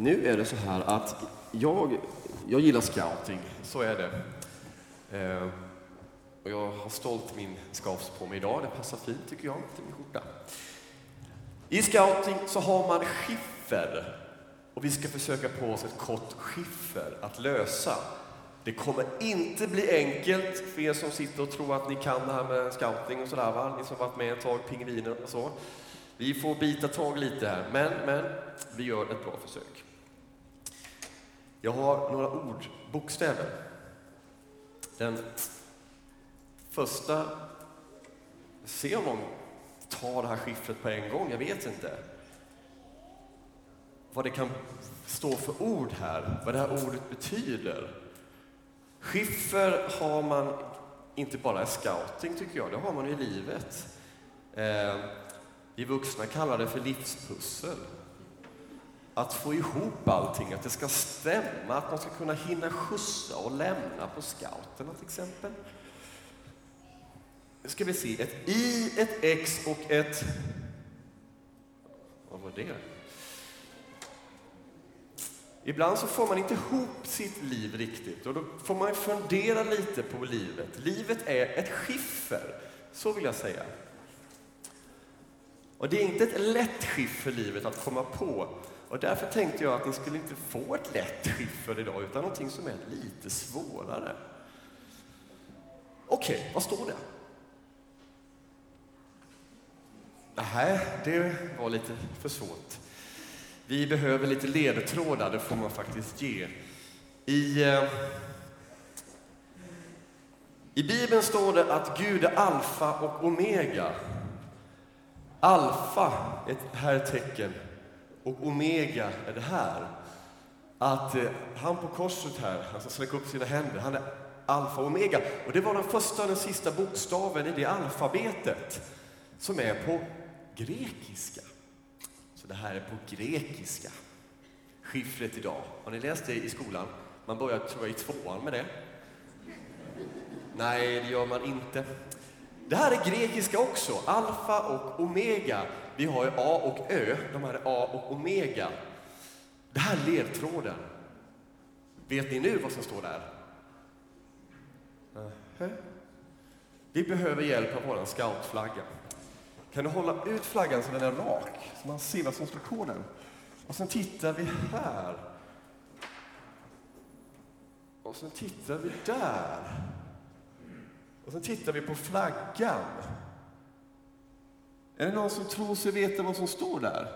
Nu är det så här att jag, jag gillar scouting, så är det. Eh, och jag har stolt min scouts på mig idag, det passar fint tycker jag till min skjorta. I scouting så har man skiffer och vi ska försöka på oss ett kort skiffer att lösa. Det kommer inte bli enkelt för er som sitter och tror att ni kan det här med scouting och sådär, va? ni som varit med ett tag, pingviner och så. Vi får bita tag lite här, men, men vi gör ett bra försök. Jag har några ord, bokstäver. Den första, se om någon tar det här skiffret på en gång, jag vet inte. Vad det kan stå för ord här, vad det här ordet betyder. Skiffer har man inte bara i scouting, tycker jag, det har man i livet. Eh, vi vuxna kallar det för livspussel. Att få ihop allting, att det ska stämma, att man ska kunna hinna skjutsa och lämna på scouterna till exempel. Nu ska vi se, ett I, ett X och ett... Vad var det? Ibland så får man inte ihop sitt liv riktigt och då får man fundera lite på livet. Livet är ett skiffer, så vill jag säga. Och det är inte ett lätt skiffer livet att komma på. Och därför tänkte jag att ni skulle inte få ett lätt skiffer idag, utan någonting som är lite svårare. Okej, okay, vad står det? Nej, det var lite för svårt. Vi behöver lite ledtrådar, det får man faktiskt ge. I, eh, I Bibeln står det att Gud är alfa och omega. Alfa är ett här tecken och omega är det här. Att eh, han på korset här, han som sträcker upp sina händer, han är alfa och omega. Och det var den första och den sista bokstaven i det alfabetet som är på grekiska. Så det här är på grekiska. Skiffret idag. Har ni läst det i skolan? Man börjar, tror jag, i tvåan med det. Nej, det gör man inte. Det här är grekiska också, alfa och omega. Vi har ju A och Ö, de här är A och omega. Det här är ledtråden. Vet ni nu vad som står där? Vi behöver hjälp av vår scoutflagga. Kan du hålla ut flaggan så den är rak, så man ser vad som står på den? Och sen tittar vi här. Och sen tittar vi där. Och sen tittar vi på flaggan. Är det någon som tror sig veta vad som står där?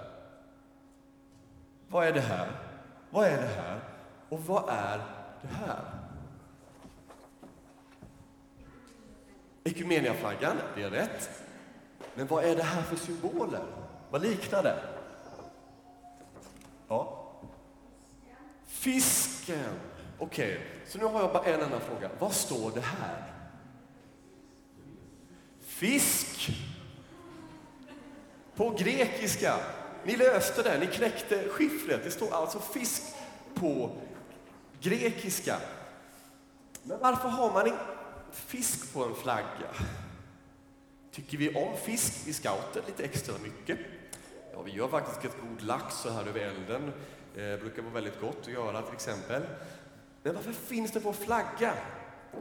Vad är det här? Vad är det här? Och vad är det här? Ekumeniaflaggan, det är rätt. Men vad är det här för symboler? Vad liknar det? Ja. Fisken. Okej, okay. så nu har jag bara en enda fråga. Vad står det här? Fisk. På grekiska. Ni löste det, ni knäckte skiffret. Det står alltså fisk på grekiska. Men varför har man en fisk på en flagga? Tycker vi om fisk i scouter lite extra mycket? Ja, vi gör faktiskt ett god lax så här över elden. Det brukar vara väldigt gott att göra till exempel. Men varför finns det på flagga?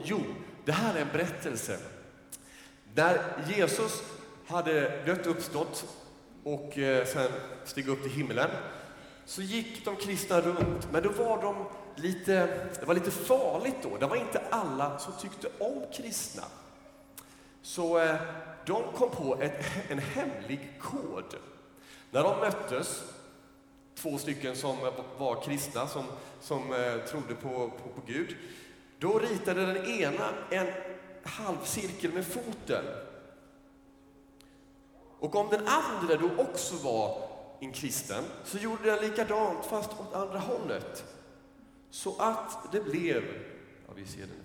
Jo, det här är en berättelse. Där Jesus hade dött uppstått och eh, sen steg upp till himlen så gick de kristna runt, men då var de lite, det var lite farligt då. Det var inte alla som tyckte om kristna. Så eh, de kom på ett, en hemlig kod. När de möttes, två stycken som var kristna, som, som eh, trodde på, på, på Gud, då ritade den ena en halvcirkel med foten. Och om den andra då också var en kristen, så gjorde den likadant fast åt andra hållet. Så att det blev, ja vi ser den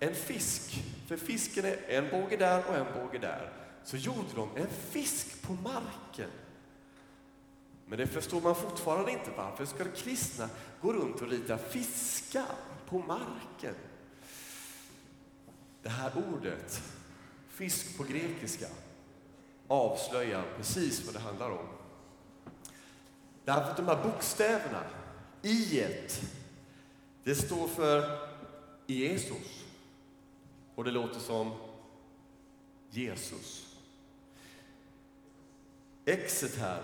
en fisk, för fisken är en båge där och en båge där, så gjorde de en fisk på marken. Men det förstår man fortfarande inte. Varför ska kristna gå runt och rita fiskar på marken? Det här ordet, fisk på grekiska, avslöjar precis vad det handlar om. Därför att de här bokstäverna, i ett, det står för Jesus. Och det låter som Jesus. Exet här,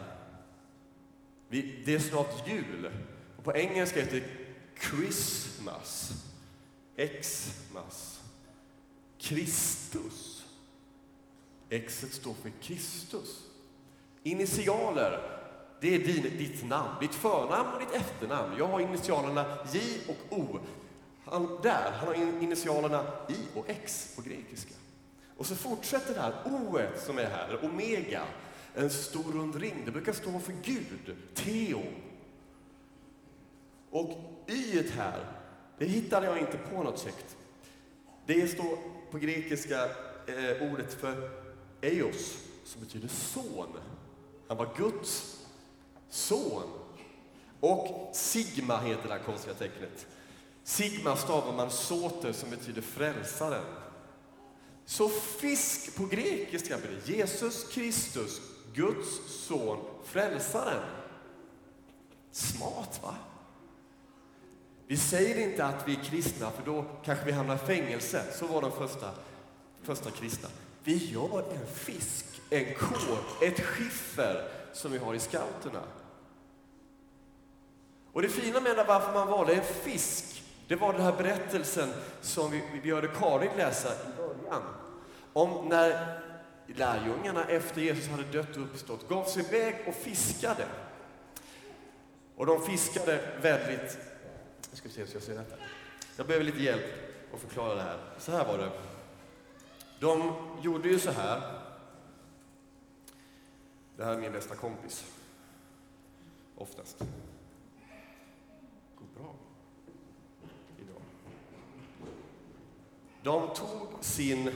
det är snart jul. Och på engelska heter det Christmas. Xmas. Kristus. Xet står för Kristus. Initialer, det är din, ditt namn, ditt förnamn och ditt efternamn. Jag har initialerna J och O. Han, där, han har initialerna I och X på grekiska. Och så fortsätter det här O som är här, omega, en stor rund ring. Det brukar stå för Gud, Teo. Och Y här, det hittade jag inte på något sätt. Det står på grekiska eh, ordet för Eos, som betyder son. Han var Guds son. Och sigma heter det här konstiga tecknet. Sigma stavar man soter som betyder frälsaren. Så fisk på grekiska blir Jesus Kristus, Guds son, frälsaren. Smart va? Vi säger inte att vi är kristna för då kanske vi hamnar i fängelse. Så var de första, första kristna. Vi gör en fisk, en kår, ett skiffer som vi har i scouterna. Och det fina med varför man valde en fisk, det var den här berättelsen som vi, vi hörde Karin läsa i början. Om när lärjungarna efter Jesus hade dött och uppstått gav sig iväg och fiskade. Och de fiskade väldigt... Jag ska se så jag ser detta. Jag behöver lite hjälp att förklara det här. Så här var det. De gjorde ju så här. Det här är min bästa kompis. Oftast. Går bra. Idag. De tog sin...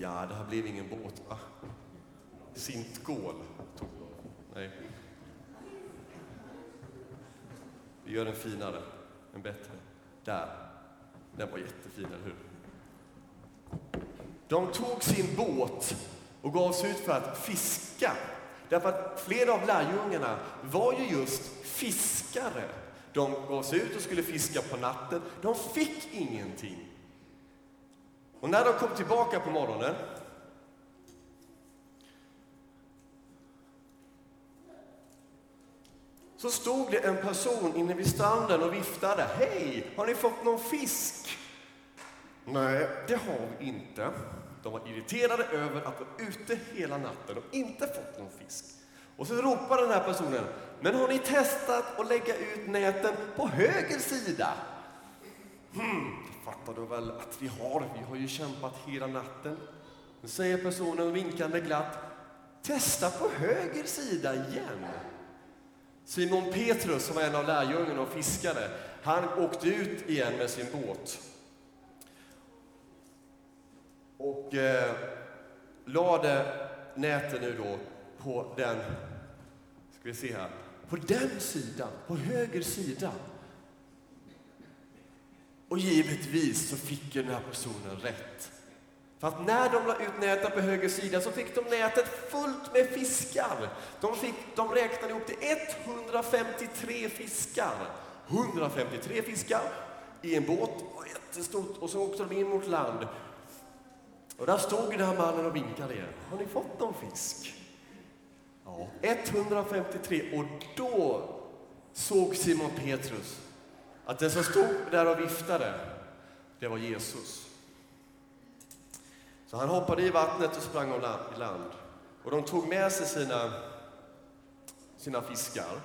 Ja, det här blev ingen båt, va? Sintgål tog de. Nej. Vi gör den finare, en bättre. Där. Den var jättefin, eller hur? De tog sin båt och gav sig ut för att fiska. Därför att flera av lärjungarna var ju just fiskare. De gav sig ut och skulle fiska på natten. De fick ingenting. Och när de kom tillbaka på morgonen så stod det en person inne vid stranden och viftade. Hej, har ni fått någon fisk? Nej, det har vi inte. De var irriterade över att vara ute hela natten och inte fått någon fisk. Och så ropar den här personen, men har ni testat att lägga ut näten på höger sida? Hmm, fattar du väl att vi har, vi har ju kämpat hela natten. Nu säger personen vinkande glatt, testa på höger sida igen. Simon Petrus, som var en av lärjungarna och fiskade, han åkte ut igen med sin båt och eh, lade nätet nu då på den, ska vi se här, på den sidan, på höger sida. Och givetvis så fick ju den här personen rätt. För att när de la ut nätet på höger sida så fick de nätet fullt med fiskar. De, fick, de räknade ihop till 153 fiskar. 153 fiskar i en båt, jättestort, och så åkte de in mot land. Och där stod den här mannen och vinkade igen. Har ni fått någon fisk? Ja. 153. Och då såg Simon Petrus att den som stod där och viftade, det var Jesus. Så han hoppade i vattnet och sprang i land. Och de tog med sig sina, sina fiskar.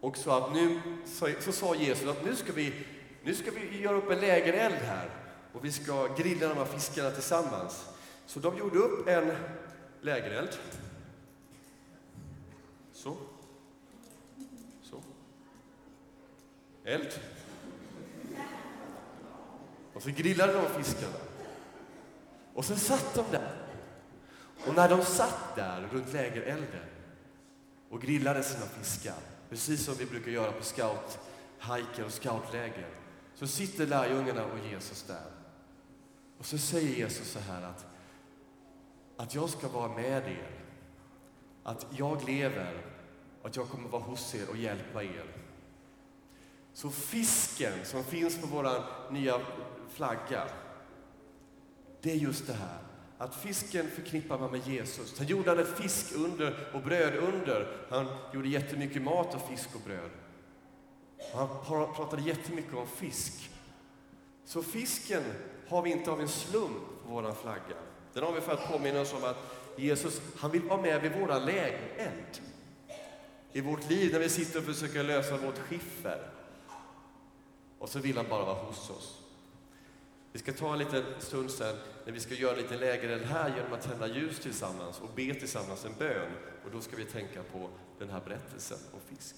Och så, att nu, så, så sa Jesus att nu ska vi nu ska vi göra upp en lägereld här och vi ska grilla de här fiskarna tillsammans. Så de gjorde upp en lägereld. Så. Eld. Och så grillade de fiskarna. Och sen satt de där. Och när de satt där runt lägerelden och grillade sina fiskar, precis som vi brukar göra på scouthajker och scoutläger, så sitter lärjungarna och Jesus där. Och så säger Jesus så här att att jag ska vara med er. Att jag lever och att jag kommer vara hos er och hjälpa er. Så fisken som finns på vår nya flagga, det är just det här. Att fisken förknippar man med Jesus. Sen gjorde han ett fiskunder och brödunder. Han gjorde jättemycket mat av fisk och bröd. Han pratade jättemycket om fisk. Så fisken har vi inte av en slump på vår flagga. Den har vi för att påminna oss om att Jesus, han vill vara med vid våra lägereld. I vårt liv när vi sitter och försöker lösa vårt skiffer. Och så vill han bara vara hos oss. Vi ska ta en liten stund sen när vi ska göra lite lägereld här genom att tända ljus tillsammans och be tillsammans en bön. Och då ska vi tänka på den här berättelsen om fisk.